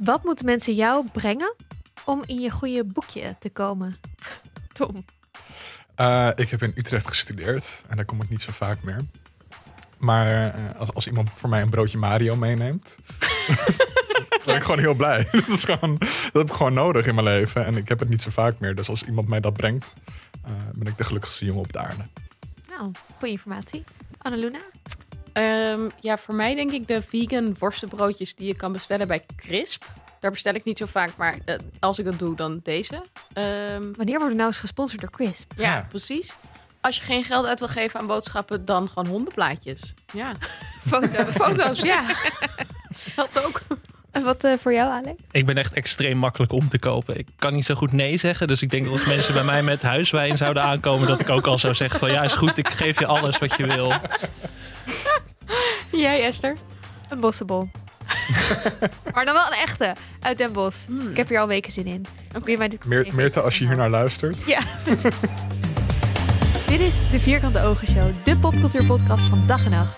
Wat moeten mensen jou brengen om in je goede boekje te komen? Tom. Uh, ik heb in Utrecht gestudeerd en daar kom ik niet zo vaak meer. Maar uh, als, als, iemand voor mij een broodje Mario meeneemt, dan ben ik gewoon heel blij. dat, is gewoon, dat heb ik gewoon nodig in mijn leven en ik heb het niet zo vaak meer. Dus als iemand mij dat brengt, uh, ben ik de gelukkigste jongen op de aarde. Nou, goede informatie. Annaluna? Um, ja, voor mij denk ik de vegan worstenbroodjes die je kan bestellen bij Crisp. Daar bestel ik niet zo vaak, maar uh, als ik dat doe, dan deze. Um, Wanneer worden nou eens gesponsord door Crisp? Ja, ja, precies. Als je geen geld uit wil geven aan boodschappen, dan gewoon hondenplaatjes. Ja. Foto's. Foto's, ja. Helpt ook. En wat uh, voor jou, Alex? Ik ben echt extreem makkelijk om te kopen. Ik kan niet zo goed nee zeggen. Dus ik denk dat als mensen bij mij met huiswijn zouden aankomen, dat ik ook al zou zeggen van ja, is goed, ik geef je alles wat je wil. Jij, Esther? Een bossenbol. maar dan wel een echte uit Den Bosch. Hmm. Ik heb hier al weken zin in. Okay. Mij dit Meer, Meerte, als je hier naar luistert. Ja, Dit is de Vierkante Ogen Show, de popcultuurpodcast van dag en nacht.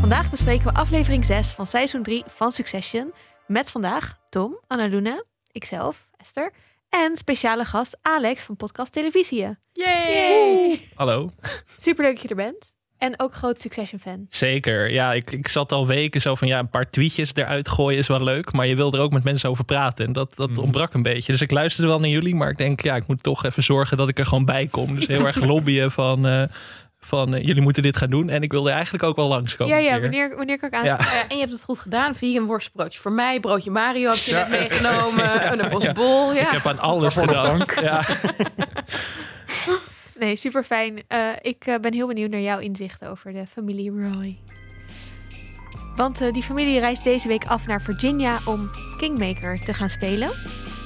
Vandaag bespreken we aflevering 6 van seizoen 3 van Succession. Met vandaag Tom, Annaluna, ikzelf, Esther en speciale gast Alex van Podcast Televisie. Yay! Yay! Hallo. Superleuk dat je er bent. En ook groot Succession-fan. Zeker. Ja, ik, ik zat al weken zo van ja, een paar tweetjes eruit gooien is wel leuk. Maar je wil er ook met mensen over praten. En dat, dat mm. ontbrak een beetje. Dus ik luisterde wel naar jullie. Maar ik denk, ja, ik moet toch even zorgen dat ik er gewoon bij kom. Dus heel erg lobbyen van. Uh, van uh, jullie moeten dit gaan doen. En ik wilde eigenlijk ook wel langskomen. Ja, ja, wanneer, wanneer kan ik aan? Ja. ja. en je hebt het goed gedaan. Vegan worstbroodje voor mij. Broodje Mario heb je net meegenomen. Een bosbol. Ja. Ik heb aan alles gedaan. Ja. Nee, super fijn. Uh, ik uh, ben heel benieuwd naar jouw inzichten over de familie Roy. Want uh, die familie reist deze week af naar Virginia om Kingmaker te gaan spelen.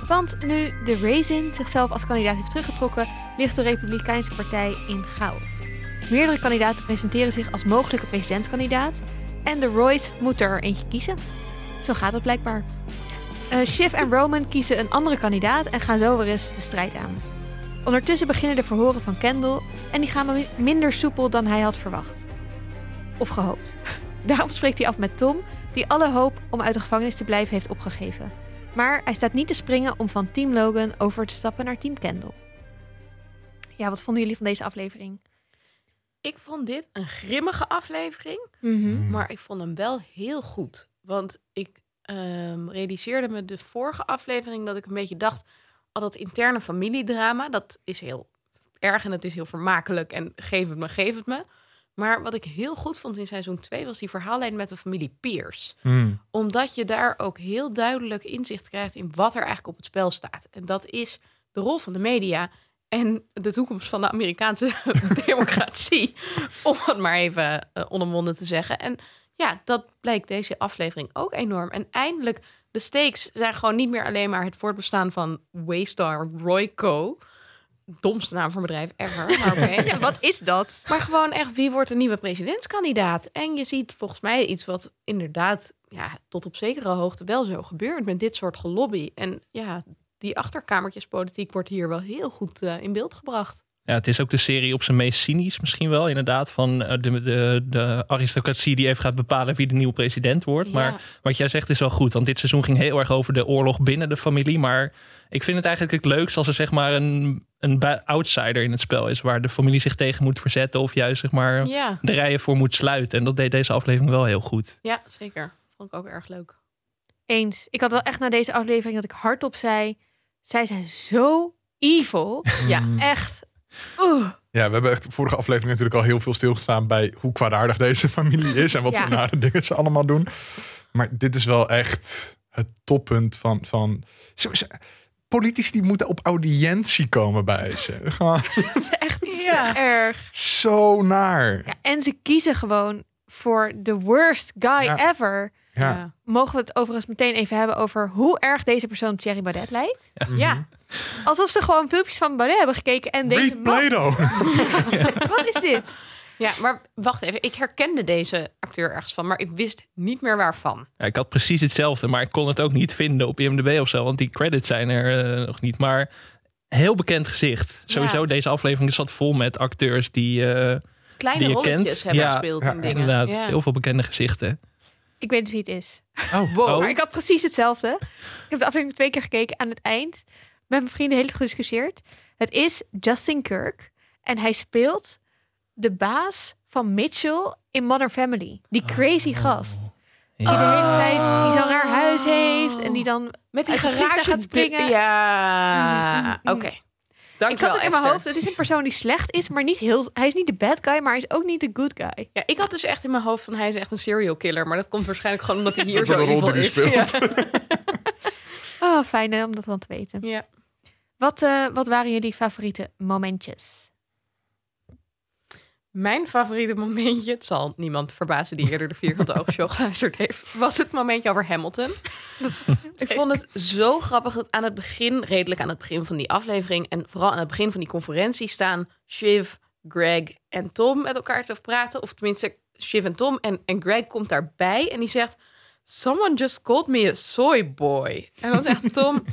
Want nu de Raisin zichzelf als kandidaat heeft teruggetrokken, ligt de Republikeinse Partij in chaos. Meerdere kandidaten presenteren zich als mogelijke presidentskandidaat en de Roys moeten er eentje kiezen. Zo gaat het blijkbaar. Shiv en Roman kiezen een andere kandidaat en gaan zo weer eens de strijd aan. Ondertussen beginnen de verhoren van Kendall en die gaan minder soepel dan hij had verwacht. Of gehoopt. Daarom spreekt hij af met Tom, die alle hoop om uit de gevangenis te blijven heeft opgegeven. Maar hij staat niet te springen om van Team Logan over te stappen naar Team Kendall. Ja, wat vonden jullie van deze aflevering? Ik vond dit een grimmige aflevering, mm maar ik vond hem wel heel goed. Want ik um, realiseerde me de vorige aflevering dat ik een beetje dacht al dat interne familiedrama, dat is heel erg en het is heel vermakelijk en geef het me, geef het me. Maar wat ik heel goed vond in seizoen 2 was die verhaallijn met de familie Pierce. Hmm. Omdat je daar ook heel duidelijk inzicht krijgt in wat er eigenlijk op het spel staat. En dat is de rol van de media en de toekomst van de Amerikaanse democratie. Om het maar even uh, onomwonden te zeggen. En ja, dat blijkt deze aflevering ook enorm. En eindelijk de stakes zijn gewoon niet meer alleen maar het voortbestaan van Waystar Royco. Domste naam voor bedrijf ever. Maar ja, wat is dat? Maar gewoon echt, wie wordt de nieuwe presidentskandidaat? En je ziet volgens mij iets wat inderdaad ja, tot op zekere hoogte wel zo gebeurt met dit soort gelobby. En ja, die achterkamertjespolitiek wordt hier wel heel goed uh, in beeld gebracht. Ja, het is ook de serie op zijn meest cynisch misschien wel, inderdaad. Van eh, de, de, de aristocratie die even gaat bepalen wie de nieuwe president wordt. Maar wat jij zegt is wel goed, want dit seizoen ging heel erg over de oorlog binnen de familie. Maar ik vind het eigenlijk het leukst als er zeg maar een, een outsider in het spel is. Waar de familie zich tegen moet verzetten of juist zeg maar de rijen voor moet sluiten. En dat deed deze aflevering wel heel goed. Ja, zeker. Vond ik ook erg leuk. Eens. Ik had wel echt na deze aflevering dat ik hardop zei... Zij zijn zo evil. ja, echt ja, we hebben echt vorige aflevering natuurlijk al heel veel stilgestaan bij hoe kwaadaardig deze familie is en wat ja. voor nare dingen ze allemaal doen. Maar dit is wel echt het toppunt van. van politici die moeten op audiëntie komen bij ze. Het is echt ja. erg. Zo naar. Ja, en ze kiezen gewoon voor de worst guy ever. Ja. Mogen we het overigens meteen even hebben over hoe erg deze persoon Thierry Baudet lijkt? Ja. Mhm. Alsof ze gewoon filmpjes van Baudet hebben gekeken en deze Play-Doh. Wat is dit? Ja, maar wacht even. Ik herkende deze acteur ergens van, maar ik wist niet meer waarvan. Ja, ik had precies hetzelfde, maar ik kon het ook niet vinden op IMDb of zo, want die credits zijn er uh, nog niet. Maar heel bekend gezicht. Sowieso, deze aflevering zat vol met acteurs die, uh, Kleine die je rolletjes kent. hebben gespeeld in dingen. Inderdaad, heel veel bekende gezichten. Ik weet dus wie het is. Oh, Wow. Maar ik had precies hetzelfde. Ik heb de aflevering twee keer gekeken. Aan het eind met mijn vrienden heel gediscussieerd. Het is Justin Kirk. En hij speelt de baas van Mitchell in Modern Family. Die crazy gast. Die de hele tijd die zo'n raar huis heeft. En die dan... Met die garage gaat springen. Ja, Mm, mm, mm. oké. Dank ik had wel, het in mijn Esther. hoofd. Het is een persoon die slecht is, maar niet heel... Hij is niet de bad guy, maar hij is ook niet de good guy. Ja, ik had dus echt in mijn hoofd van hij is echt een serial killer. Maar dat komt waarschijnlijk gewoon omdat hij hier Door zo evil die is. Oh, fijn hè, om dat dan te weten. Ja. ja. Wat, eh, wat waren jullie favoriete momentjes? Mijn favoriete momentje, het zal niemand verbazen die eerder de Vierkante Oogshow geluisterd heeft, was het momentje over Hamilton. Ik vond het zo grappig dat aan het begin, redelijk aan het begin van die aflevering en vooral aan het begin van die conferentie staan Shiv, Greg en Tom met elkaar te praten. Of tenminste, Shiv en Tom. En, en Greg komt daarbij en die zegt, someone just called me a soy boy. En dan zegt Tom...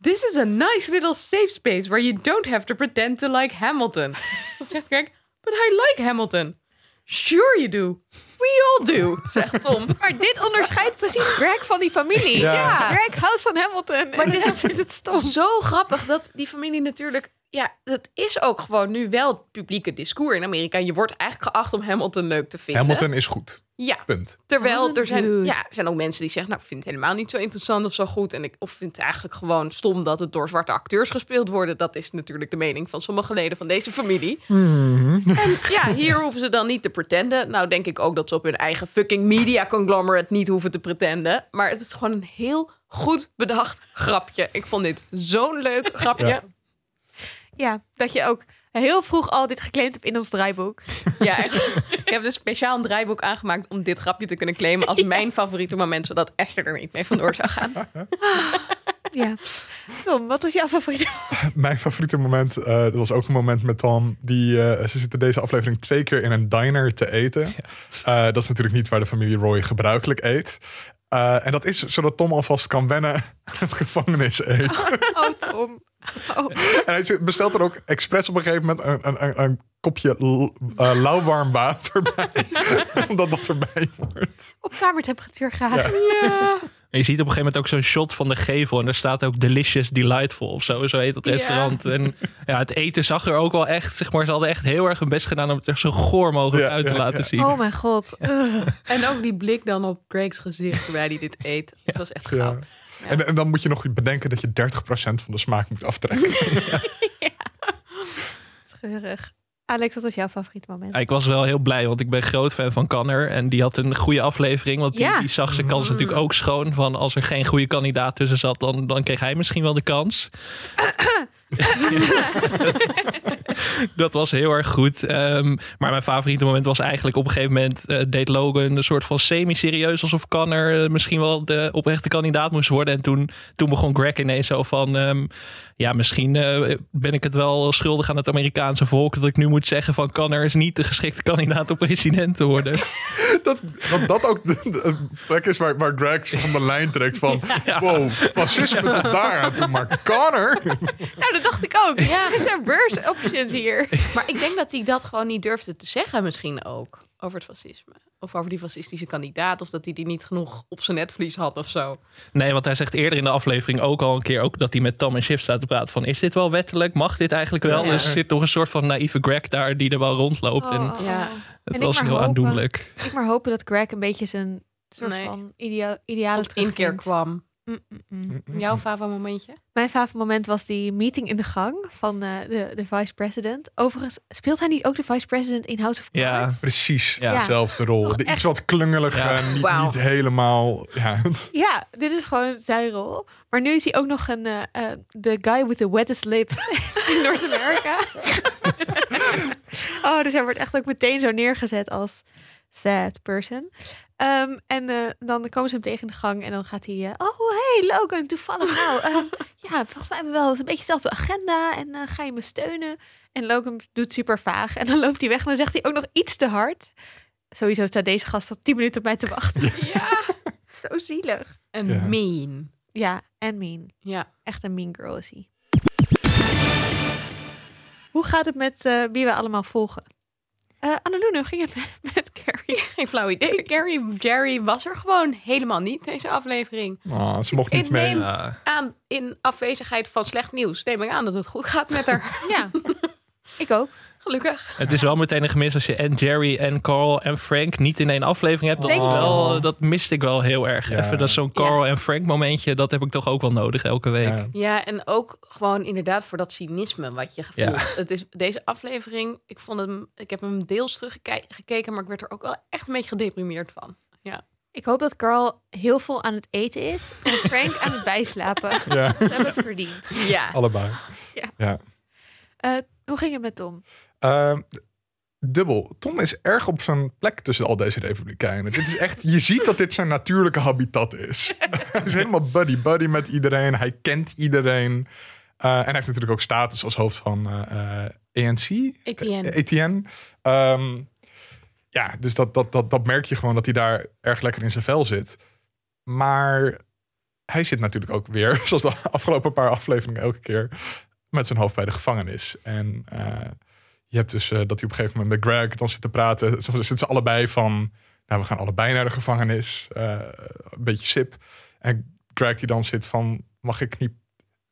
This is a nice little safe space where you don't have to pretend to like Hamilton. Dan zegt Greg, but I like Hamilton. Sure you do. We all do, zegt Tom. Maar dit onderscheidt precies Greg van die familie. Ja. Greg houdt van Hamilton. Maar het is het stom. Zo grappig dat die familie natuurlijk... Ja, dat is ook gewoon nu wel het publieke discours in Amerika. Je wordt eigenlijk geacht om Hamilton leuk te vinden. Hamilton is goed. Ja, Punt. terwijl er zijn, dude. ja, er zijn ook mensen die zeggen... nou, ik vind het helemaal niet zo interessant of zo goed. En ik, of vind het eigenlijk gewoon stom dat het door zwarte acteurs gespeeld worden. Dat is natuurlijk de mening van sommige leden van deze familie. En ja, hier hoeven ze dan niet te pretenden. Nou denk ik ook dat ze op hun eigen fucking media conglomerate niet hoeven te pretenden. Maar het is gewoon een heel goed bedacht grapje. Ik vond dit zo'n leuk grapje. Ja. Ja, dat je ook heel vroeg al dit geclaimd hebt in ons draaiboek. Ja, echt. Ik heb dus speciaal een draaiboek aangemaakt om dit grapje te kunnen claimen als mijn favoriete moment, zodat Esther er niet mee vandoor zou gaan. Ja. Tom, wat was jouw favoriete? Mijn favoriete moment, eh, dat was ook een moment met Tom. Die, eh, ze zitten deze aflevering twee keer in een diner te eten. Eh, dat is natuurlijk niet waar de familie Roy gebruikelijk eet. Eh, en dat is zodat Tom alvast kan wennen aan het gevangenis eten. Oh, Tom. Oh. En hij bestelt er ook expres op een gegeven moment een, een, een, een kopje eh, lauwwarm water bij. omdat dat erbij wordt. Op kamertemperatuur Je ziet op een gegeven moment ook zo'n shot van de gevel. En daar staat ook Delicious Delightful of zo. Zo heet dat Ja. restaurant. En ja, het eten zag er ook wel echt, zeg maar, ze hadden echt heel erg hun best gedaan om het er zo goor mogelijk Ja, uit te ja, laten ja. zien. Oh mijn god. En ook die blik dan op Greg's gezicht terwijl hij dit eet. Het was echt Ja. goud. Ja. En, en dan moet je nog bedenken dat je 30% van de smaak moet aftrekken. Scheurig. Alex, wat was jouw favoriete moment? Ik was wel heel blij, want ik ben groot fan van Kanner. En die had een goede aflevering. Want die, Ja. die zag zijn kans natuurlijk ook schoon. Van als er geen goede kandidaat tussen zat, dan, dan kreeg hij misschien wel de kans. dat was heel erg goed. Ehm, maar mijn favoriete moment was eigenlijk op een gegeven moment eh, deed Logan een soort van semi-serieus alsof Kanner eh, misschien wel de oprechte kandidaat moest worden. En toen, toen begon Greg ineens zo van ehm, ja, misschien eh, ben ik het wel schuldig aan het Amerikaanse volk dat ik nu moet zeggen van Kanner is niet de geschikte kandidaat om president te worden. dat, dat dat ook de, de plek is waar, waar Greg zich van de lijn trekt van... Wow, fascisme tot daar aan toe. Maar Connor... Nou, dat dacht ik ook. Ja. Er zijn beurs options hier. Maar ik denk dat hij dat gewoon niet durfde te zeggen misschien ook. Over het fascisme. Of over die fascistische kandidaat. Of dat hij die niet genoeg op zijn netvlies had of zo. Nee, want hij zegt eerder in de aflevering ook al een keer ook dat hij met Tom en Shiv staat te praten van is dit wel wettelijk? Mag dit eigenlijk wel? Ja. Dus er zit nog een soort van naïeve Greg daar die er wel rondloopt. En Oh. Ja. het En ik was maar heel hopen- aandoenlijk. Ik maar hopen dat Greg een beetje zijn soort Nee. van idea idealen Tot inkeer kwam. Mm, mm. Jouw favo momentje? Mijn favoriete moment was die meeting in de gang van eh, de, de vice-president. Overigens, speelt hij niet ook de vice-president in House of Ja. Cards? Precies, Ja. dezelfde rol. Toch De echt- iets wat klungelig, Ja. niet, helemaal... Ja, Ja, dit is gewoon zijn rol. Maar nu is hij ook nog een eh, eh, the guy with the wettest lips in Noord-Amerika. oh, dus hij wordt echt ook meteen zo neergezet als sad person. Ehm, en eh, dan komen ze hem tegen in de gang en dan gaat hij... eh, oh, hey Logan, toevallig nou. ja, volgens mij hebben we wel eens een beetje dezelfde agenda en eh, ga je me steunen? En Logan doet super vaag en dan loopt hij weg en dan zegt hij ook nog iets te hard. Sowieso staat deze gast al tien minuten op mij te wachten. ja, zo zielig. En Ja. mean. Ja, en mean. Ja. Echt een mean girl is hij. Hoe gaat het met eh, wie we allemaal volgen? Uh, hoe ging het met, met Carrie? Geen flauw idee. Carrie, Jerry was er gewoon helemaal niet deze aflevering. Oh, ze mocht niet Ik mee. neem-. Aan in afwezigheid van slecht nieuws neem ik aan dat het goed gaat met haar. Ja, ik ook. Gelukkig. Het is wel meteen een gemis als je en Jerry en Carl en Frank niet in één aflevering hebt. Dat, is wel, dat miste ik wel heel erg. Ja. Even dat zo'n Carl en Frank momentje, dat heb ik toch ook wel nodig elke week. Ja. Ja, en ook gewoon inderdaad voor dat cynisme wat je Ja. voelt. Het is deze aflevering, ik vond hem, ik heb hem deels teruggekeken, maar ik werd er ook wel echt een beetje gedeprimeerd van. Ik hoop dat Carl heel veel aan het eten is en Frank aan het bijslapen. Ja, Ze hebben het verdiend. Ja. allebei. Eh, hoe ging het met Tom? Ehm, dubbel. Tom is erg op zijn plek tussen al deze republikeinen. Dit is echt, je ziet dat dit zijn natuurlijke habitat is. hij is helemaal buddy-buddy met iedereen. Hij kent iedereen. Eh, en hij heeft natuurlijk ook status als hoofd van eh eh, ANC. Etienne. Eh, Etienne. Ehm, ja, dus dat, dat, dat, dat merk je gewoon dat hij daar erg lekker in zijn vel zit. Maar hij zit natuurlijk ook weer, zoals de afgelopen paar afleveringen elke keer, met zijn hoofd bij de gevangenis. En je hebt dus eh, dat hij op een gegeven moment met Greg dan zit te praten. Zo zitten ze allebei van, nou we gaan allebei naar de gevangenis. Eh, een beetje sip. En Greg die dan zit van, mag ik niet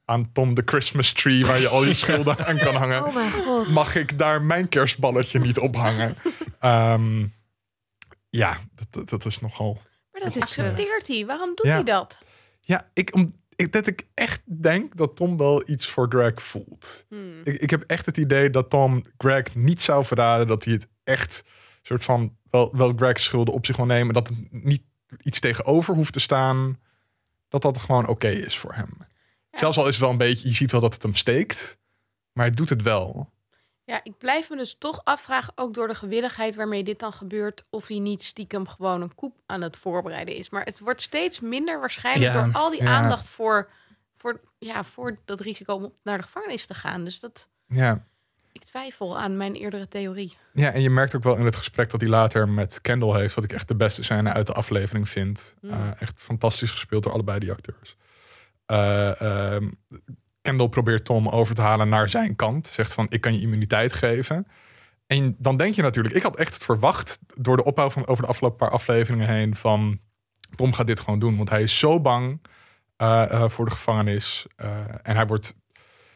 aan Tom de Christmas tree waar je al je schilden aan kan hangen Oh mijn god. mag ik daar mijn kerstballetje niet ophangen? Ehm ja, dat, dat, dat is nogal. Maar dat is, accepteert hij. Waarom doet Ja. hij dat? Ja, ik, om, ik, dat ik echt denk dat Tom wel iets voor Greg voelt. Hmm. Ik, ik heb echt het idee dat Tom Greg niet zou verraden. Dat hij het echt soort van wel, wel Greg's schulden op zich wil nemen. Dat er niet iets tegenover hoeft te staan. Dat dat gewoon oké is voor hem. Zelfs al is het wel een beetje, je ziet wel dat het hem steekt. Maar hij doet het wel. Ja, ik blijf me dus toch afvragen, ook door de gewilligheid waarmee dit dan gebeurt, of hij niet stiekem gewoon een koep aan het voorbereiden is. Maar het wordt steeds minder waarschijnlijk Ja, door al die ja. aandacht voor, voor, ja, voor dat risico om naar de gevangenis te gaan. Dus dat, Ja. ik twijfel aan mijn eerdere theorie. Ja, en je merkt ook wel in het gesprek dat hij later met Kendall heeft, wat ik echt de beste scène uit de aflevering vind. Mm. Eh, echt fantastisch gespeeld door allebei die acteurs. Ehm, Kendall probeert Tom over te halen naar zijn kant. Zegt van, ik kan je immuniteit geven. En dan denk je natuurlijk, ik had echt het verwacht door de opbouw van over de afgelopen paar afleveringen heen van Tom gaat dit gewoon doen, want hij is zo bang eh, eh, voor de gevangenis Eh, en hij wordt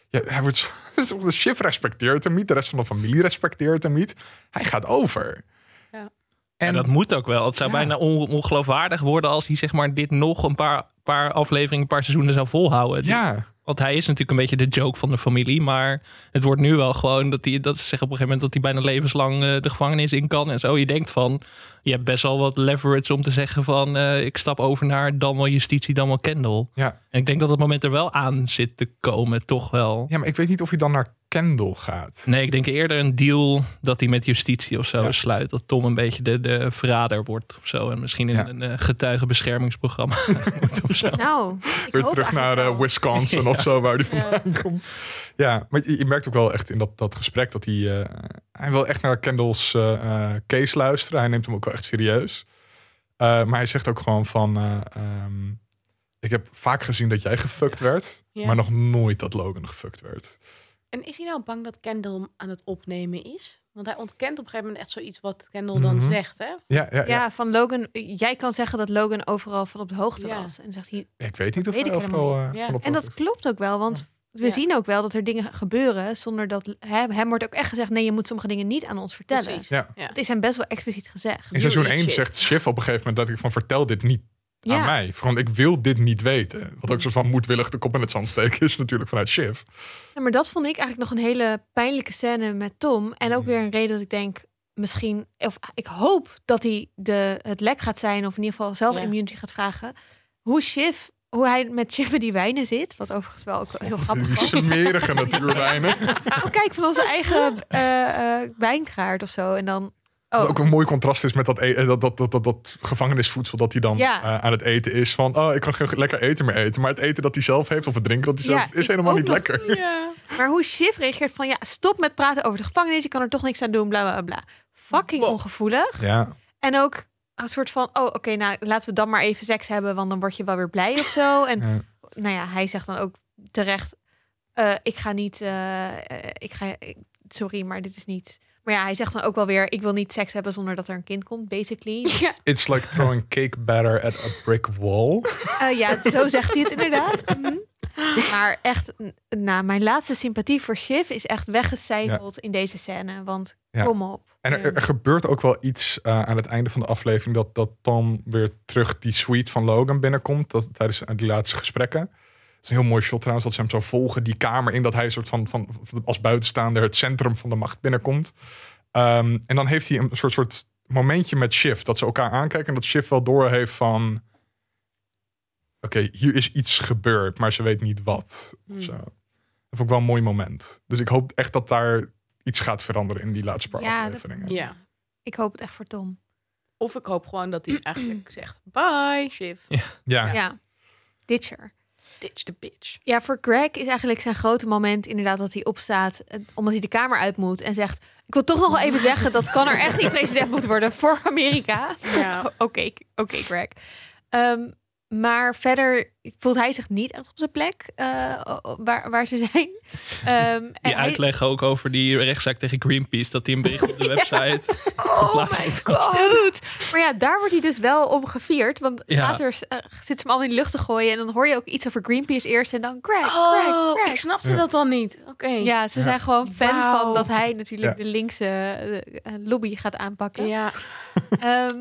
ja, hij wordt de chef respecteert hem niet, de rest van de familie respecteert hem niet. Hij gaat over. En dat moet ook wel. Het zou Ja. bijna on- ongeloofwaardig worden als hij zeg maar, dit nog een paar, paar afleveringen, een paar seizoenen zou volhouden. ja, Want hij is natuurlijk een beetje de joke van de familie. Maar het wordt nu wel gewoon dat hij dat ze zeggen op een gegeven moment dat hij bijna levenslang eh, de gevangenis in kan. En zo. Je denkt van, je hebt best wel wat leverage om te zeggen van eh, ik stap over naar dan wel justitie, dan wel Kendall. ja. En ik denk dat het moment er wel aan zit te komen, toch wel. ja, maar ik weet niet of hij dan naar Kendall gaat. Nee, ik denk eerder een deal dat hij met justitie of zo Ja. sluit. Dat Tom een beetje de, de verrader wordt of zo. En misschien in Ja. een eh, getuigenbeschermingsprogramma moet of zo. Nou, ik Weer terug naar eh, wel. Wisconsin of zo, waar hij Ja. vandaan komt. Ja, maar je, je merkt ook wel echt in dat, dat gesprek dat hij... eh, hij wil echt naar Kendall's case luisteren. Hij neemt hem ook wel echt serieus. Eh, maar hij zegt ook gewoon van... eh, ehm, ik heb vaak gezien dat jij gefuckt werd, Ja. maar nog nooit dat Logan gefuckt werd. En is hij nou bang dat Kendall aan het opnemen is? Want hij ontkent op een gegeven moment echt zoiets wat Kendall dan Mhm. zegt, hè? Ja, ja, ja. Ja, van Logan. Jij kan zeggen dat Logan overal van op de hoogte Ja. was. En zegt hij. Ik weet niet of weet hij overal eh, Ja. van op En hoogte dat klopt ook wel, want we Ja. zien ook wel dat er dingen gebeuren zonder dat hem, hem wordt ook echt gezegd: nee, je moet sommige dingen niet aan ons vertellen. Precies. Ja. Ja. Het is hem best wel expliciet gezegd. In seizoen You 1 eat shit. zegt Schiff op een gegeven moment dat ik van vertel dit niet aan Ja. mij. Gewoon, ik wil dit niet weten. Wat ook zo van moedwillig de kop in het zand steken is natuurlijk vanuit. Ja, maar dat vond ik eigenlijk nog een hele pijnlijke scène met Tom. En ook weer een reden dat ik denk, misschien, of ik hoop dat hij de, het lek gaat zijn, of in ieder geval zelf Ja. immunity gaat vragen. Hoe Shiv, hoe hij met Shiv die wijnen zit, wat overigens wel ook heel grappig Die was. smerige natuurwijnen. Oh, kijk, van onze eigen eh eh wijngaard of zo. En dan, Wat oh, ook een mooi contrast is met dat, e- dat, dat, dat, dat, dat gevangenisvoetsel dat hij dan Ja. eh, aan het eten is. Van, oh, ik kan geen lekker eten meer eten. Maar het eten dat hij zelf heeft of het drinken dat hij Ja, zelf heeft, is is helemaal niet nog- lekker. Ja. maar hoe Shiv reageert van, ja, stop met praten over de gevangenis, je kan er toch niks aan doen, bla bla bla. Fucking Wow. ongevoelig. Ja, En ook een soort van, oh oké, nou laten we dan maar even seks hebben, want dan word je wel weer blij of zo. En ja. nou ja, hij zegt dan ook terecht, eh, ik ga niet, eh, eh, ik ga, sorry, maar dit is niet. Maar ja, hij zegt dan ook wel weer... ik wil niet seks hebben zonder dat er een kind komt, basically. Dus, Ja. It's like throwing cake batter at a brick wall. eh, ja, zo zegt hij het inderdaad. Mhm. Maar echt, nou, mijn laatste sympathie voor Shiv... is echt weggecijfeld in deze scène. Want Ja. kom op. En er, er gebeurt ook wel iets eh, aan het einde van de aflevering... dat, dat Tom weer terug die suite van Logan binnenkomt. Dat, tijdens die laatste gesprekken. Is een heel mooi shot trouwens, dat ze hem zo volgen. Die kamer in, dat hij een soort van, van, van- als buitenstaander... het centrum van de macht binnenkomt. Ehm, en dan heeft hij een soort, soort momentje met Shiv. Dat ze elkaar aankijken en dat Shiv wel doorheeft van... Oké, hier is iets gebeurd, maar ze weet niet wat. Of Hmm. zo. Dat vond ik wel een mooi moment. Dus ik hoop echt dat daar iets gaat veranderen in die laatste paar Ja, dat- afleveringen. Ja. Ik hoop het echt voor Tom. Of ik hoop gewoon dat hij eigenlijk zegt: bye, Shiv. Ja. Ja, Ditcher. Ditch the bitch. Ja, voor Greg is eigenlijk zijn grote moment inderdaad dat hij opstaat. eh, Omdat hij de kamer uit moet en zegt... Ik wil toch nog wel even zeggen, dat kan er echt niet president moeten worden voor Amerika. Ja. Oké, oké Greg. Ehm, maar verder voelt hij zich niet echt op zijn plek eh, waar, waar ze zijn. Ehm, Die hij- uitleg ook over die rechtszaak tegen Greenpeace. Dat hij een bericht op de website Oh geplaatst my heeft. god. Maar ja, daar wordt hij dus wel om gevierd. Want Ja. later eh, zit ze hem allemaal in de lucht te gooien. En dan hoor je ook iets over Greenpeace eerst. En dan Greg, Oh, Greg, Greg. ik snapte Ja. dat dan niet. Oké. Ja, ze Ja. zijn gewoon fan van dat hij natuurlijk Ja. de linkse eh, lobby gaat aanpakken. Ja. Ehm,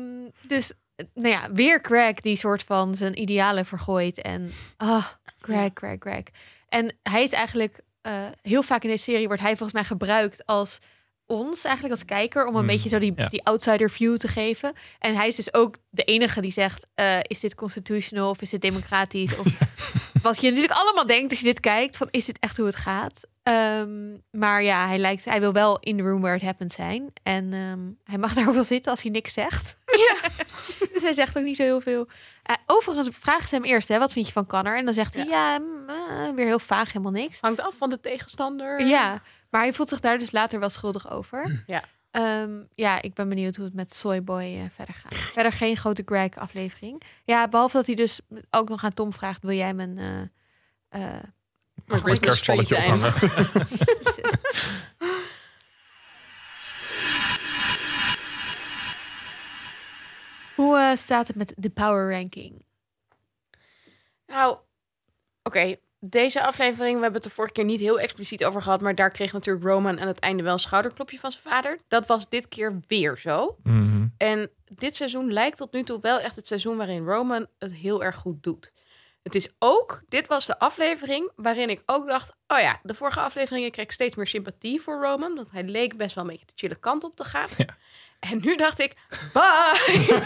dus, nou ja, weer Greg die soort van zijn idealen vergooit. En, ah, Greg, Greg, Greg. En hij is eigenlijk, eh, heel vaak in deze serie wordt hij volgens mij gebruikt als ons, eigenlijk als kijker, om een Mm. beetje zo die, Ja. die outsider view te geven. En hij is dus ook de enige die zegt, eh, is dit constitutional of is dit democratisch? Of wat je natuurlijk allemaal denkt als je dit kijkt, van is dit echt hoe het gaat? Ehm, maar ja, hij, lijkt, hij wil wel in the room where it happened zijn. En ehm, hij mag daar ook wel zitten als hij niks zegt. Ja. dus hij zegt ook niet zo heel veel. Eh, overigens vragen ze hem eerst, hè, wat vind je van Connor? En dan zegt hij, ja, mm, eh, weer heel vaag, helemaal niks. Hangt af van de tegenstander. Ja, maar hij voelt zich daar dus later wel schuldig over. Ja. Ehm, ja, ik ben benieuwd hoe het met Soyboy eh, verder gaat. Verder geen grote Greg-aflevering. Ja, behalve dat hij dus ook nog aan Tom vraagt: wil jij mijn. eh, eh, Een tree zijn. ophangen. Hoe eh, staat het met de power ranking? Nou, oké. Deze aflevering, we hebben het de vorige keer niet heel expliciet over gehad, maar daar kreeg natuurlijk Roman aan het einde wel een schouderklopje van zijn vader. Dat was dit keer weer zo. Mhm. En dit seizoen lijkt tot nu toe wel echt het seizoen waarin Roman het heel erg goed doet. Het is ook, dit was de aflevering waarin ik ook dacht, oh ja, de vorige afleveringen kreeg ik steeds meer sympathie voor Roman, want hij leek best wel een beetje de chille kant op te gaan. Ja. En nu dacht ik, bye,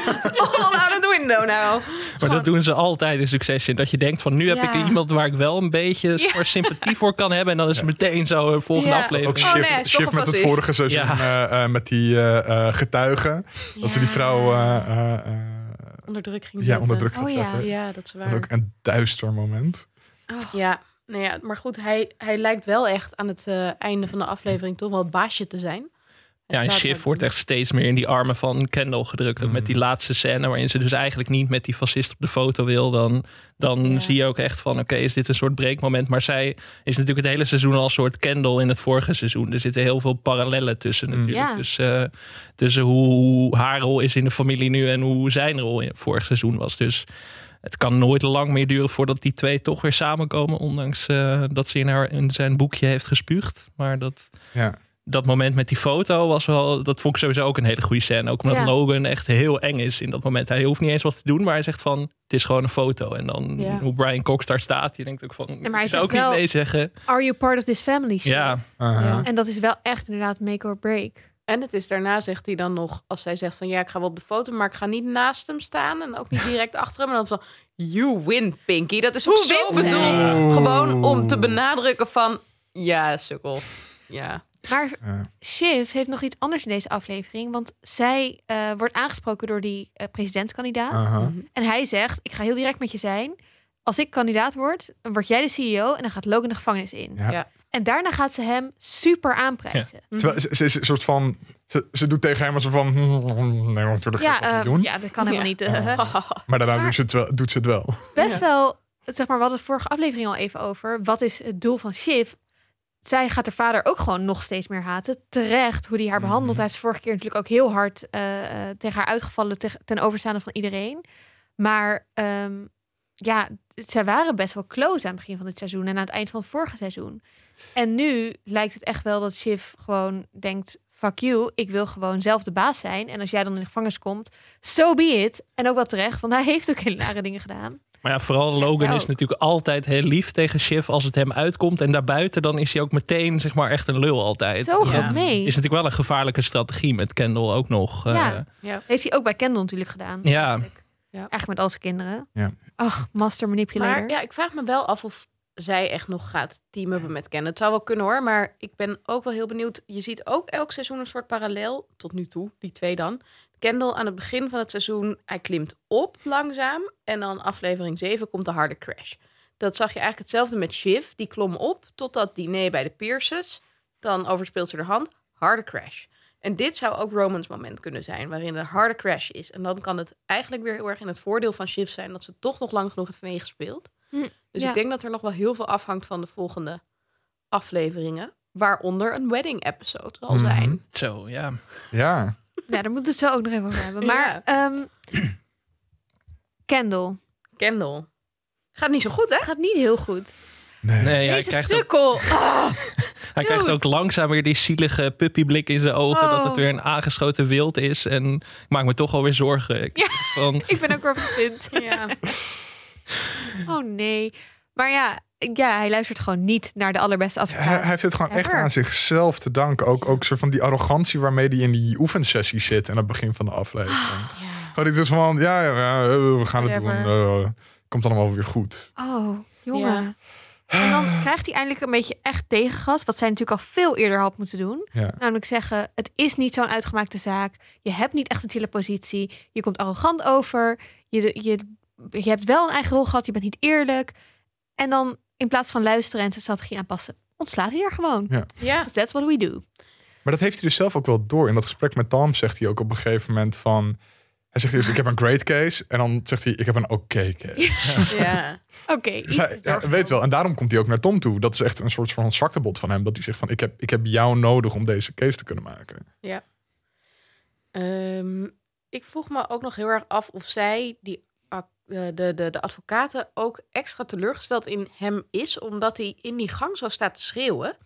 all out of the window nou. Maar dat doen ze altijd in Succession. Dat je denkt van nu heb Ja. ik iemand waar ik wel een beetje Ja. sympathie voor kan hebben. En dan is het meteen zo een volgende Ja. Ook aflevering. Oh, Shift, nee, Shift met het vorige seizoen Ja. eh, eh, met die eh, eh, getuigen. Dat ze die vrouw eh, eh, eh, onder druk ging ja, zetten. onder druk gaat Oh ja. zetten. Ja, dat is Dat waar. is ook een duister moment. Ja, nou ja, maar goed, hij, hij lijkt wel echt aan het eh, einde van de aflevering toch wel het baasje te zijn. Ja, en daar- wordt echt steeds meer in die armen van Kendall gedrukt. Ook met die laatste scène waarin ze dus eigenlijk niet met die fascist op de foto wil. Dan, dan Ja. zie je ook echt van oké, is dit een soort breekmoment. Maar zij is natuurlijk het hele seizoen al een soort Kendall in het vorige seizoen. Er zitten heel veel parallellen tussen Mm. natuurlijk. Ja. Dus eh, tussen hoe haar rol is in de familie nu en hoe zijn rol in het vorige seizoen was. Dus het kan nooit lang meer duren voordat die twee toch weer samenkomen. Ondanks eh, dat ze in, haar, in zijn boekje heeft gespuugd. Maar dat Ja. Dat moment met die foto was wel, dat vond ik sowieso ook een hele goede scène. Ook omdat Ja. Logan echt heel eng is in dat moment. Hij hoeft niet eens wat te doen, maar hij zegt van, het is gewoon een foto. En dan Ja. hoe Brian Cox daar staat, je denkt ook van, maar hij zou ook niet nee zeggen. Are you part of this family? Ja. Ja. En dat is wel echt inderdaad make or break. En het is daarna, zegt hij dan nog, als zij zegt van ja, ik ga wel op de foto, maar ik ga niet naast hem staan en ook niet direct achter hem. En dan van, you win, Pinky. Dat is ook Hoe zo bedoeld. Gewoon om te benadrukken van, ja, sukkel. Ja. Maar Ja. Shiv heeft nog iets anders in deze aflevering. Want zij eh, wordt aangesproken door die eh, presidentskandidaat. Aha. En hij zegt, ik ga heel direct met je zijn. Als ik kandidaat word, dan word jij de CEO en dan gaat Logan de gevangenis in. Ja. Ja. En daarna gaat ze hem super aanprijzen. Ja, Terwijl ze, ze is een soort van. Ze, ze doet tegen hem als van. Nee, natuurlijk ga ik dat eh, niet doen. ja dat kan helemaal Ja. niet. eh. Maar daarna Maar- doet, ze het wel, doet ze het wel. best Ja. wel, zeg maar, we hadden het vorige aflevering al even over. Wat is het doel van Shiv? Zij gaat haar vader ook gewoon nog steeds meer haten. Terecht, hoe hij haar behandelt. Mhm. Hij heeft vorige keer natuurlijk ook heel hard eh, eh, tegen haar uitgevallen ten overstaande van iedereen. Maar ehm, ja, zij waren best wel close aan het begin van dit seizoen en aan het eind van het vorige seizoen. En nu lijkt het echt wel dat Shiv gewoon denkt: fuck you, ik wil gewoon zelf de baas zijn. En als jij dan in de gevangenis komt, so be it. En ook wel terecht, want hij heeft ook hele nare dingen gedaan. Maar ja, vooral Logan is natuurlijk altijd heel lief tegen Shiv als het hem uitkomt. En daarbuiten dan is hij ook meteen zeg maar echt een lul altijd. Zo Dus dat mee. Is natuurlijk wel een gevaarlijke strategie met Kendall ook nog. eh, Ja. Ja. Heeft hij ook bij Kendall natuurlijk gedaan. Ja. eigenlijk. Ja. Eigenlijk met al zijn kinderen. Ja. Ach, master manipulator. Maar ja, ik vraag me wel af of zij echt nog gaat teamen met Ken. Het zou wel kunnen hoor, maar ik ben ook wel heel benieuwd. Je ziet ook elk seizoen een soort parallel, tot nu toe, die twee dan. Kendall aan het begin van het seizoen, hij klimt op langzaam. En dan aflevering 7 komt de harde crash. Dat zag je eigenlijk hetzelfde met Shiv. Die klom op tot dat diner bij de Pierces. Dan overspeelt ze de hand, harde crash. En dit zou ook Romans moment kunnen zijn, waarin de harde crash is. En dan kan het eigenlijk weer heel erg in het voordeel van Shiv zijn dat ze toch nog lang genoeg heeft meegespeeld. Hm, Dus ja. ik denk dat er nog wel heel veel afhangt van de volgende afleveringen. Waaronder een wedding episode zal Mhm. zijn. Zo, ja. Ja. Ja, daar moeten we het zo ook nog even over hebben. Ja. Maar ehm Kendall Kendall. Gaat niet zo goed, hè? gaat niet heel goed. Nee. Nee, hij Deze krijgt, ook, sukkel. Hij krijgt ook langzaam weer die zielige puppyblik in zijn ogen. Dat het Oh. weer een aangeschoten wild is. En ik maak me toch alweer zorgen. Ik, Ja. van, ik ben ook weer op het punt. Ja. Oh nee. Maar ja, ja, hij luistert gewoon niet naar de allerbeste Hij, advocaat. hij heeft het gewoon echt aan zichzelf te danken. Ook, ook zo van die arrogantie waarmee hij in die oefensessie zit aan het begin van de aflevering. ja. Oh, dit is van, ja, ja, ja, eh, we gaan het Whatever. doen. eh, komt allemaal weer goed. Oh, jongen. Ja. En dan krijgt hij eindelijk een beetje echt tegengas. Wat zij natuurlijk al veel eerder had moeten doen. Ja. Namelijk zeggen, het is niet zo'n uitgemaakte zaak. Je hebt niet echt een chille positie. Je komt arrogant over. Je, je, je hebt wel een eigen rol gehad. Je bent niet eerlijk. En dan in plaats van luisteren en zijn strategie aanpassen, ontslaat hij er gewoon. Ja. ja. That's what we do. Maar dat heeft hij dus zelf ook wel door. In dat gesprek met Tom zegt hij ook op een gegeven moment van... Hij zegt eerst, ik heb een great case. En dan zegt hij, ik heb een oké case. ja. Oké, Dus hij, ja, weet wel. En daarom komt hij ook naar Tom toe. Dat is echt een soort van zwaktebod van hem. Dat hij zegt van, ik heb, ik heb jou nodig om deze case te kunnen maken. Ehm, ik vroeg me ook nog heel erg af of zij, die, de, de, de advocaten, ook extra teleurgesteld in hem is. Omdat hij in die gang zo staat te schreeuwen.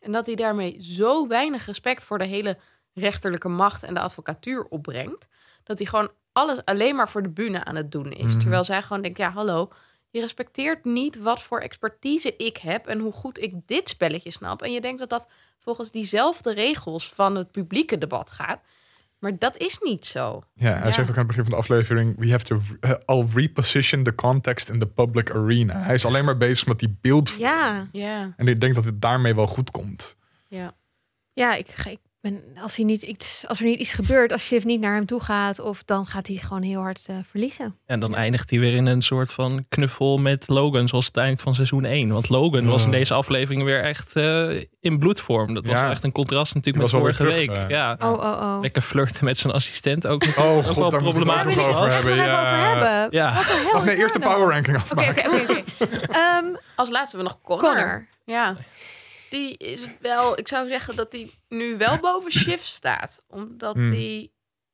En dat hij daarmee zo weinig respect voor de hele rechterlijke macht en de advocatuur opbrengt. Dat hij gewoon alles alleen maar voor de bühne aan het doen is. Mhm. Terwijl zij gewoon denkt, ja hallo, je respecteert niet wat voor expertise ik heb en hoe goed ik dit spelletje snap. En je denkt dat dat volgens diezelfde regels van het publieke debat gaat. Maar dat is niet zo. Ja, hij Ja. zegt ook aan het begin van de aflevering... We have to uh, all reposition the context in the public arena. Hij is alleen maar bezig met die beeldvorm. Ja, Ja, En ik denk dat het daarmee wel goed komt. ja. ja ik, ga- ik ben, als, hij niet iets, als er niet iets gebeurt, als Shiv niet naar hem toe gaat, of dan gaat hij gewoon heel hard eh, verliezen. en dan eindigt hij weer in een soort van knuffel met Logan. Zoals het eind van seizoen 1. Want Logan was in deze aflevering weer echt eh, in bloedvorm. Dat was Ja. echt een contrast natuurlijk Die met vorige week. terug, ja. Oh, oh, oh. Lekker flirten met zijn assistent ook. Oh ook god, wel daar moeten we het ook over hebben. Ja. over hebben. Ja. Nee, eerst de power ranking Oké, afmaken. oké, oké, oké. Ehm, Als laatste hebben we nog Connor. Connor. Ja. Die is wel, ik zou zeggen dat hij nu wel boven Shift staat. Omdat Hmm. hij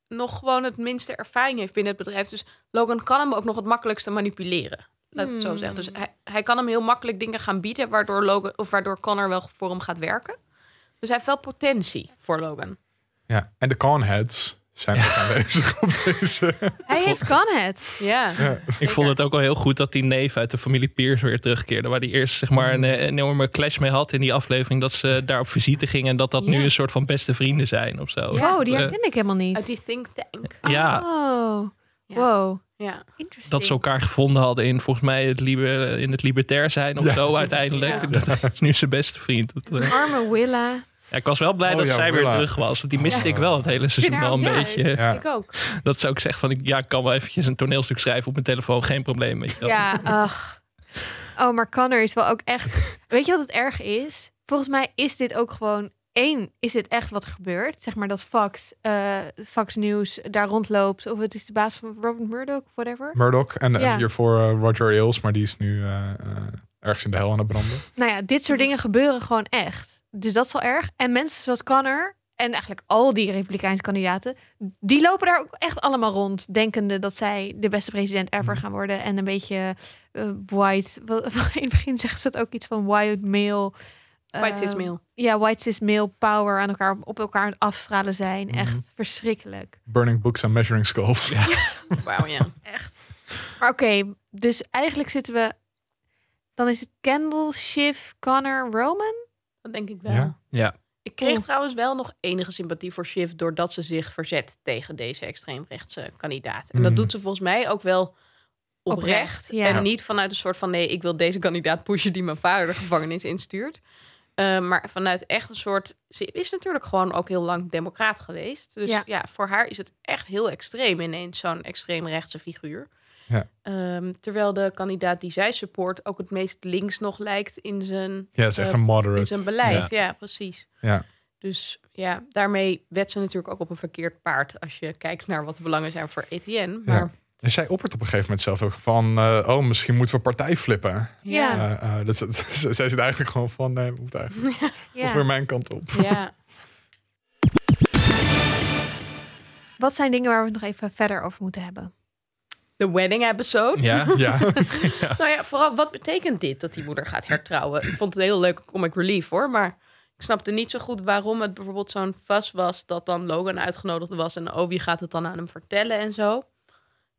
nog gewoon het minste ervaring heeft binnen het bedrijf. Dus Logan kan hem ook nog het makkelijkste manipuleren. Laat ik het zo Hmm. zeggen. Dus hij, hij kan hem heel makkelijk dingen gaan bieden, waardoor, Logan, of waardoor Connor wel voor hem gaat werken. Dus hij heeft wel potentie voor Logan. Ja, en de conheads zijn ook aanwezig op deze. hij heeft Conhead. Ja. Ik vond het ook wel heel goed dat die neef uit de familie Pierce weer terugkeerde. Waar hij eerst zeg maar een, enorme clash mee had in die aflevering. Dat ze daar op visite gingen. En dat dat nu Ja. een soort van beste vrienden zijn of zo. Wow, die Eh, herken ik helemaal niet. Uit die think tank. Ja, Oh, Ja. wow. Ja. Dat ze elkaar gevonden hadden in volgens mij het, liber, in het libertair zijn of Ja. zo uiteindelijk. Ja. Dat is nu zijn beste vriend. Dat, eh, Arme Willa. Ja, ik was wel blij Oh dat ja, zij weer terug was. Want die miste Ja. ik wel het hele seizoen wel een ja, beetje. Ja. Ik ook. Dat ze ook zegt van ja, ik kan wel eventjes een toneelstuk schrijven op mijn telefoon. Geen probleem. Weet je wel. Ja, ach. Oh, maar Connor is wel ook echt... Weet je wat het erg is? Volgens mij is dit ook gewoon... één, is dit echt wat er gebeurt? Zeg maar dat Fox, eh Fox News daar rondloopt. Of het is de baas van Robert Murdoch, whatever. Murdoch en, hiervoor eh, Roger Ailes, maar die is nu eh, ergens in de hel aan het branden. Nou ja, dit soort dingen gebeuren gewoon echt. Dus dat is wel erg. En mensen zoals Connor en eigenlijk al die Republikeinse kandidaten, die lopen daar ook echt allemaal rond, denkende dat zij de beste president ever gaan worden. En een beetje eh, white. In het begin zegt ze dat ook iets van white male. White cis eh, male. Ja, white cis male power aan elkaar op elkaar aan het afstralen zijn. Mhm. Echt verschrikkelijk. Burning books and measuring skulls. Wauw, ja. Echt. Maar oké, dus eigenlijk zitten we. Dan is het Kendall, Shiv, Connor, Roman. Dat denk ik wel. Ja. Ja. Ik kreeg Oeh. trouwens wel nog enige sympathie voor Shiv doordat ze zich verzet tegen deze extreemrechtse kandidaat. En dat Mhm. doet ze volgens mij ook wel oprecht. Oprecht, ja. En niet vanuit een soort van nee, ik wil deze kandidaat pushen die mijn vader de gevangenis instuurt. Eh, maar vanuit echt een soort. Ze is natuurlijk gewoon ook heel lang democraat geweest. Dus Ja. ja, voor haar is het echt heel extreem ineens zo'n extreemrechtse figuur. Ja. Ehm, terwijl de kandidaat die zij support ook het meest links nog lijkt in zijn Ja, is echt Eh, een in moderate. zijn beleid. Ja, precies. Ja. Dus ja, daarmee wet ze natuurlijk ook op een verkeerd paard als je kijkt naar wat de belangen zijn voor Etienne. Ja. Maar En zij oppert op een gegeven moment zelf ook van, eh, oh, misschien moeten we partij flippen. Ja. Eh, eh, dus het- zij zit eigenlijk gewoon van, nee, we moeten eigenlijk toch weer Ja. mijn kant op. ja. Wat zijn dingen waar we het nog even verder over moeten hebben? De wedding episode. Ja. Ja, Nou ja, vooral wat betekent dit dat die moeder gaat hertrouwen? Ik vond het een heel leuke comic relief hoor, maar ik snapte niet zo goed waarom het bijvoorbeeld zo'n fuss was dat dan Logan uitgenodigd was en oh wie gaat het dan aan hem vertellen en zo.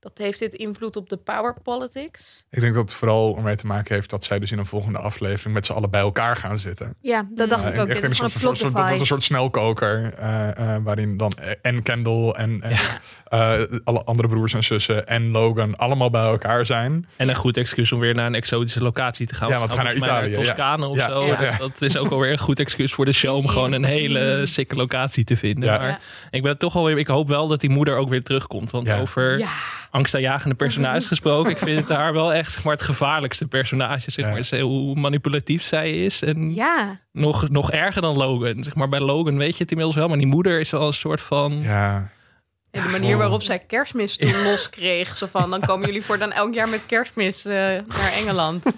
Dat heeft dit invloed op de power politics? ik denk dat het vooral ermee te maken heeft dat zij dus in een volgende aflevering met z'n allen bij elkaar gaan zitten. Ja, dat dacht Eh, ik ook. echt Dit in is een soort, een soort, een soort snelkoker. eh, eh, waarin dan en Kendall en, en eh, alle andere broers en zussen en Logan allemaal bij elkaar zijn. En een goed excuus om weer naar een exotische locatie te gaan. Ja, want we gaan naar Italië, ja. Toscane of Ja, zo. ja. Dus dat is ook alweer een goed excuus voor de show om gewoon een hele sikke locatie te vinden. Ja. Maar Ja. ik ben toch wel weer, ik hoop wel dat die moeder ook weer terugkomt. Want Ja. over Ja. Angstaanjagende personages gesproken, ik vind het haar wel echt zeg maar, het gevaarlijkste personage. Zeg Ja. maar. Ze- Hoe manipulatief zij is. En Ja, nog, nog erger dan Logan. Zeg maar, bij Logan weet je het inmiddels wel, maar die moeder is wel een soort van. Ja, En de manier waarop zij kerstmis toen loskreeg. Zo van, dan komen jullie voor dan elk jaar met kerstmis eh, naar Engeland.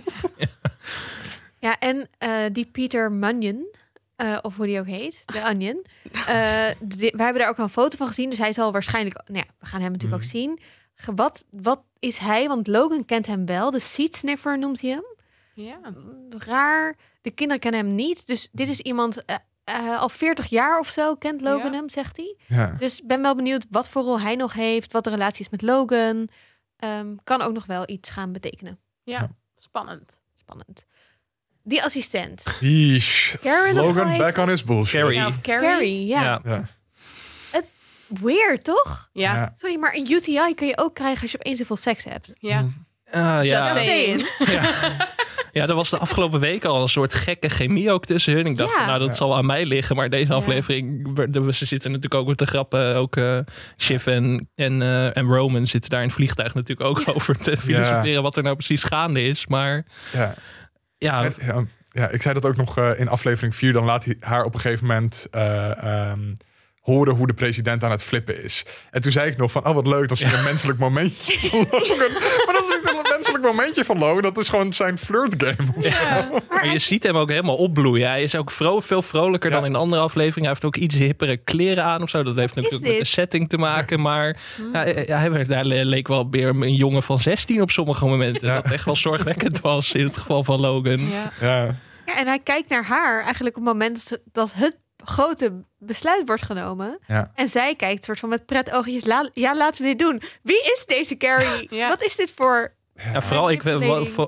ja en eh, die Peter Munyon, eh, of hoe die ook heet, de Onion. eh die- wij hebben daar ook al een foto van gezien, dus hij zal waarschijnlijk... Nou ja, we gaan hem natuurlijk ook zien. Wat, wat is hij? Want Logan kent hem wel, de seat sniffer noemt hij hem. Ja. raar. De kinderen kennen hem niet. Dus dit is iemand eh, eh, al 40 jaar of zo kent Logan Ja. hem, zegt hij. ja. Dus ben wel benieuwd wat voor rol hij nog heeft, wat de relatie is met Logan. Ehm, kan ook nog wel iets gaan betekenen. ja, spannend. Spannend. Die assistent. Yeesh. Karen Logan back on his bullshit. Carrie. Ja, of Carrie. Carrie, ja. Ja. Ja. Weird, toch? Ja, ja. Ja. Sorry, maar een UTI kun je ook krijgen als je opeens zoveel seks hebt. Ja. Just Just saying. saying. Ja, er was de afgelopen weken al een soort gekke chemie ook tussen hun. Ik dacht, Ja. van, nou, dat Ja. zal aan mij liggen. Maar deze Ja. aflevering, we- ze zitten natuurlijk ook met de grappen. Ook eh Shiv en, en, eh, en Roman zitten daar in het vliegtuig natuurlijk ook over te filosoferen wat er nou precies gaande is. Maar Ja. ja, Ja, ja, ja, ik zei dat ook nog eh, in aflevering 4. Dan laat hij haar op een gegeven moment eh, ehm, horen hoe de president aan het flippen is. En toen zei ik nog van, oh wat leuk, dat is een menselijk momentje van Logan. Maar dat is niet een menselijk momentje van Logan. Dat is gewoon zijn flirt game. maar je ziet hem ook helemaal opbloeien. Hij is ook vro veel vrolijker Ja. dan in de andere afleveringen. Hij heeft ook iets hippere kleren aan of zo. Dat heeft natuurlijk met de setting te maken. Maar ja, ja, hij werd, daar leek wel weer een jongen van 16 op sommige momenten. Ja. Dat echt wel zorgwekkend was in het geval van Logan. Ja. Ja, Ja, en hij kijkt naar haar eigenlijk op het moment dat het grote besluit wordt genomen. Ja. En zij kijkt soort van met pret oogjes. La- ja, laten we dit doen. Wie is deze Carrie? Ja. Wat is dit voor... Ja, vooral ik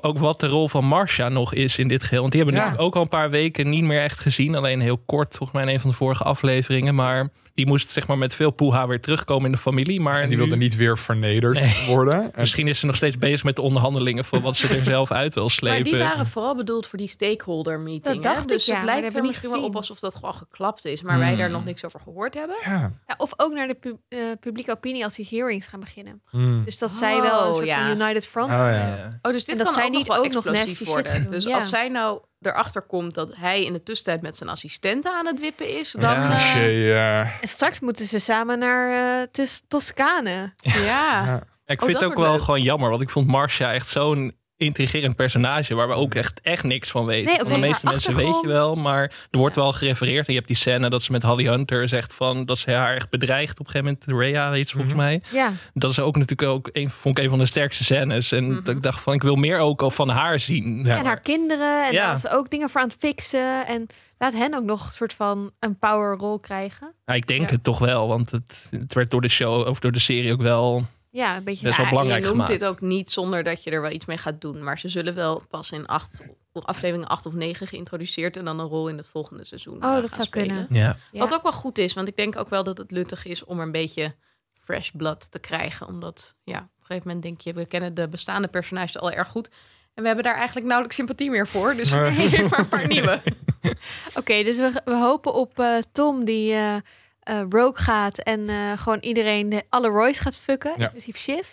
ook wat de rol van Marcia nog is in dit geheel. Want die hebben we ook al een paar weken niet meer echt gezien. Alleen heel kort, volgens mij in een van de vorige afleveringen. Maar die moest zeg maar met veel poeha weer terugkomen in de familie. Maar en die nu- wilde niet weer vernederd Nee. worden. En, Misschien is ze nog steeds bezig met de onderhandelingen van wat ze er zelf uit wil Maar slepen. die waren vooral bedoeld voor die stakeholder meeting. Dat hè? dus ja, het maar lijkt er misschien niet wel op alsof dat gewoon geklapt is. Maar wij Hmm. daar nog niks over gehoord hebben. ja. Ja, of ook naar de pu- eh, publieke opinie als die hearings gaan beginnen. Mm. Dus dat zij wel een Oh, soort ja. van United Front Oh. Oh, dus dit En dat kan zij ook niet nog wel ook nog nasty shit worden. gaan doen, Dus ja. als zij nou erachter komt dat hij in de tussentijd met zijn assistenten aan het wippen is, dan... Ja. eh. En straks moeten ze samen naar eh Toscane. ja. Ja. Ik Oh, vind het ook wel leuk. gewoon jammer. Want ik vond Marcia echt zo'n intrigerend personage waar we ook echt, echt niks van weten. Nee, van de meeste mensen weet je wel, maar er wordt wel gerefereerd. En je hebt die scène dat ze met Holly Hunter zegt van dat ze haar echt bedreigt op een gegeven moment. Rhea ze volgens Mhm. Mij. Ja, Dat is ook natuurlijk ook een, vond ik een van de sterkste scènes. En Mhm. dat ik dacht van ik wil meer ook al van haar zien. Ja. en haar kinderen. En Ja. daar ze ook dingen voor aan het fixen. En laat hen ook nog een soort van een powerrol krijgen. Nou, ik denk Ja. het toch wel, want het, het werd door de show of door de serie ook wel. Ja, een beetje... Best wel belangrijk je noemt gemaakt. dit ook niet zonder dat je er wel iets mee gaat doen. Maar ze zullen wel pas in acht, afleveringen 8 of 9 geïntroduceerd... en dan een rol in het volgende seizoen Oh, eh, dat zou spelen. kunnen. Ja. Wat ook wel goed is, want ik denk ook wel dat het nuttig is... om er een beetje fresh blood te krijgen. Omdat, ja, op een gegeven moment denk je... we kennen de bestaande personages al erg goed... En we hebben daar eigenlijk nauwelijks sympathie meer voor. Dus Nee. maar een paar nieuwe. Oké, dus we, we hopen op eh, Tom die eh rogue gaat en eh, gewoon iedereen, de, alle Roy's gaat fucken, Ja. inclusief Shiv.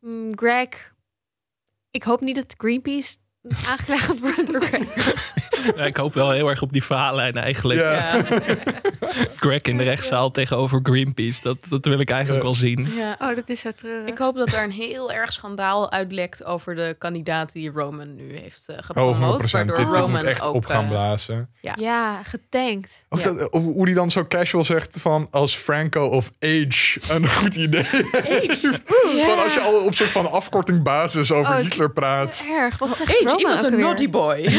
Mm, Greg, ik hoop niet dat Greenpeace aangeklaagd worden door Greg. Ja, ik hoop wel heel erg op die verhaallijn eigenlijk. Ja. Ja. Greg in de rechtszaal tegenover Greenpeace. Dat, dat wil ik eigenlijk Ja. wel zien. Ja. Oh, dat is zo treurig. Ik hoop dat er een heel erg schandaal uitlekt over de kandidaat die Roman nu heeft Oh, gepromoot. 100%. waardoor Dit, dit Roman moet echt ook op gaan eh, blazen. Ja, getankt. Ook dat, hoe hoe die dan zo casual zegt van als Franco of Age een goed idee heeft. Van als je al op soort van afkortingbasis over Oh, Hitler praat. Erg. Wat zegt Age, Was ook een naughty boy.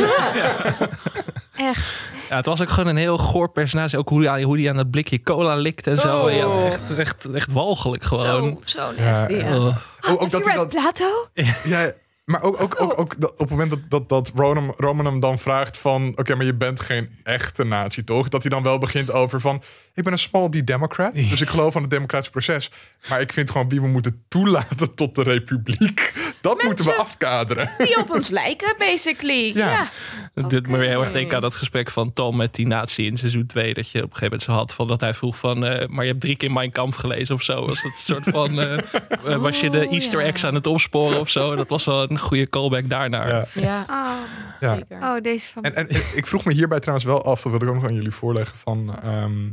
Echt. Ja, het was ook gewoon een heel goor personage. Ook hoe hij, hoe die aan dat blikje cola likt en zo. Oh. Ja, echt, echt, echt walgelijk gewoon. Zo, zo nasty. Ja. Ja. Ugh. Ook, ook dat hij dat, Plato? ja, maar ook, ook, ook, ook dat op het moment dat, dat, dat Roman, Roman hem dan vraagt van... Oké, maar je bent geen echte nazi, toch? Dat hij dan wel begint over van... Ik ben een small D-democrat, dus ik geloof aan het democratisch proces. Maar ik vind gewoon wie we moeten toelaten tot de republiek... Dat moeten we afkaderen. Die op ons lijken, basically. Ja. Ja. Het doet me weer heel erg denken aan dat gesprek van Tom met die nazi in seizoen 2. Dat je op een gegeven moment zo had van dat hij vroeg van... eh, maar je hebt drie keer Mein Kampf gelezen of zo. Was dat een soort van... eh, eh, was je de Oh, Easter ja. eggs aan het opsporen of zo? Dat was wel een goede callback daarnaar. Ja. Ja, Oh, Ja. zeker. oh deze van... En, en ik vroeg me hierbij trouwens wel af, dat wil ik ook nog aan jullie voorleggen, van ehm,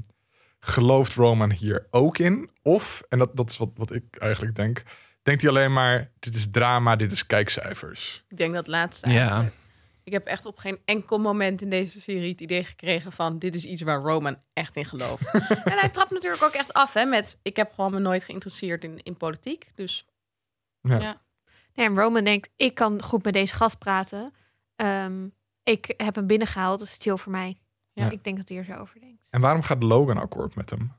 gelooft Roman hier ook in? Of, en dat, dat is wat, wat ik eigenlijk denk, denkt hij alleen maar, dit is drama, dit is kijkcijfers. Ik denk dat laatste Ja. Ik heb echt op geen enkel moment in deze serie het idee gekregen van... dit is iets waar Roman echt in gelooft. en hij trapt natuurlijk ook echt af hè, met... ik heb gewoon me nooit geïnteresseerd in, in politiek. Dus Ja. ja. Nee, en Roman denkt, ik kan goed met deze gast praten. Ehm, ik heb hem binnengehaald, dus chill voor mij. Ja. Ik denk dat hij er zo over denkt. En waarom gaat Logan akkoord met hem?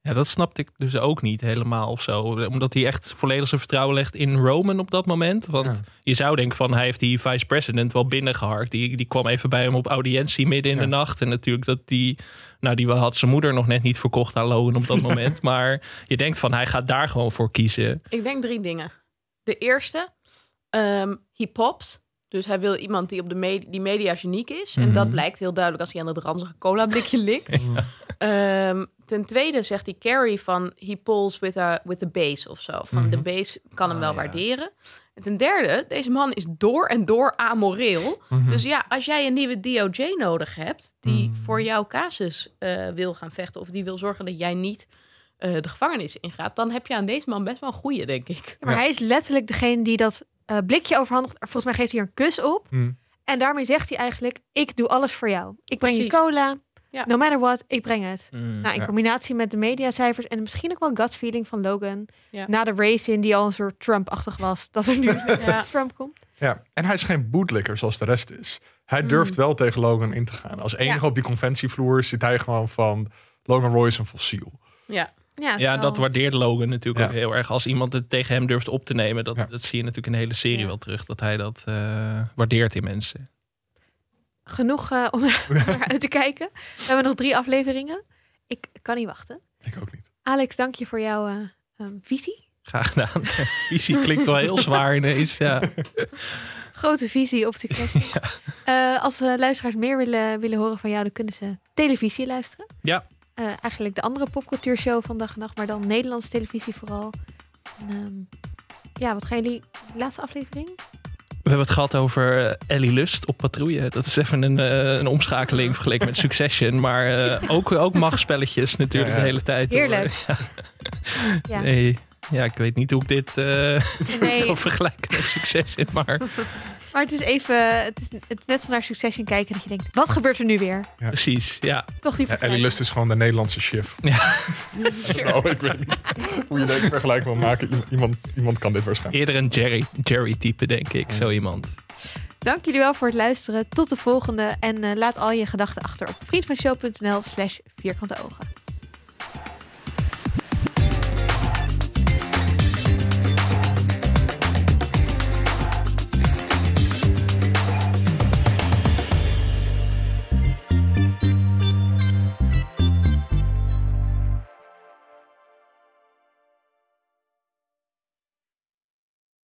Ja, dat snapte ik dus ook niet helemaal of zo. Omdat hij echt volledig zijn vertrouwen legt in Roman op dat moment. Want Ja. je zou denken van hij heeft die vice-president wel binnengeharkt. Die, die kwam even bij hem op audiëntie midden in Ja. de nacht. En natuurlijk dat die... Nou, die had zijn moeder nog net niet verkocht aan Logan op dat moment. Maar je denkt van hij gaat daar gewoon voor kiezen. Ik denk drie dingen. De eerste, ehm he pops. Dus hij wil iemand die op de me- die media geniek is. En Mhm. dat blijkt heel duidelijk als hij aan het ranzige cola blikje likt. Ehm, ten tweede zegt die Carrie van he pulls with, a, with the base of zo. Van Mhm. de base kan hem Ah, wel ja. waarderen. En ten derde, deze man is door en door amoreel. Mhm. Dus ja, als jij een nieuwe DOJ nodig hebt die Mhm. voor jouw casus eh, wil gaan vechten of die wil zorgen dat jij niet eh, de gevangenis ingaat, dan heb je aan deze man best wel een goeie, denk ik. Ja, maar Ja. hij is letterlijk degene die dat eh, blikje overhandigt. Volgens mij geeft hij een kus op. Hm. En daarmee zegt hij eigenlijk, ik doe alles voor jou. Ik breng Precies. je cola. Ja. No matter what, ik breng het. Nou, in Ja. combinatie met de mediacijfers en misschien ook wel gut feeling van Logan. Ja. Na de race in die al een soort Trump-achtig was. Dat er nu Ja. Trump komt. Ja, en hij is geen bootlicker zoals de rest is. Hij durft wel tegen Logan in te gaan. Als enige Ja. op die conventievloer zit hij gewoon van... Logan Roy is een fossiel. Ja, Ja, Ja, wel- dat waardeert Logan natuurlijk Ja. ook heel erg. Als iemand het tegen hem durft op te nemen. Dat, Ja. dat zie je natuurlijk in de hele serie Ja. wel terug. Dat hij dat eh, waardeert in mensen. genoeg eh, om naar uit te kijken. We hebben nog drie afleveringen. Ik kan niet wachten. Ik ook niet. Alex, dank je voor jouw eh, ehm, visie. Graag gedaan. Visie klinkt wel heel zwaar ineens. Ja. Grote visie op Succession. Eh, als luisteraars meer willen, willen horen van jou, dan kunnen ze televisie luisteren. Ja. Eh, eigenlijk de andere popcultuurshow van dag en nacht, maar dan Nederlandse televisie vooral. En, ehm, ja, wat gaan jullie... Laatste aflevering? We hebben het gehad over eh, Ellie Lust op patrouille. Dat is even een, eh, een omschakeling vergeleken met Succession. Maar eh, ook, ook machtspelletjes natuurlijk Ja, ja. de hele tijd. Heerlijk. Ja. Nee. Ja, ik weet niet hoe ik dit eh Nee. kan vergelijken met Succession, maar Maar het is even, het is, het is net zo naar Succession kijken dat je denkt, wat gebeurt er nu weer? precies, ja. Toch die Ja, Ellie. Lust is gewoon de Nederlandse chef. ja. Nou, ik weet niet hoe je deze vergelijking wil maken. Iemand, iemand kan dit waarschijnlijk. Eerder een Jerry, Jerry-type, denk ik. Zo iemand. Dank jullie wel voor het luisteren. Tot de volgende. En eh, laat al je gedachten achter op vriendvanshow.nl slash vierkante ogen.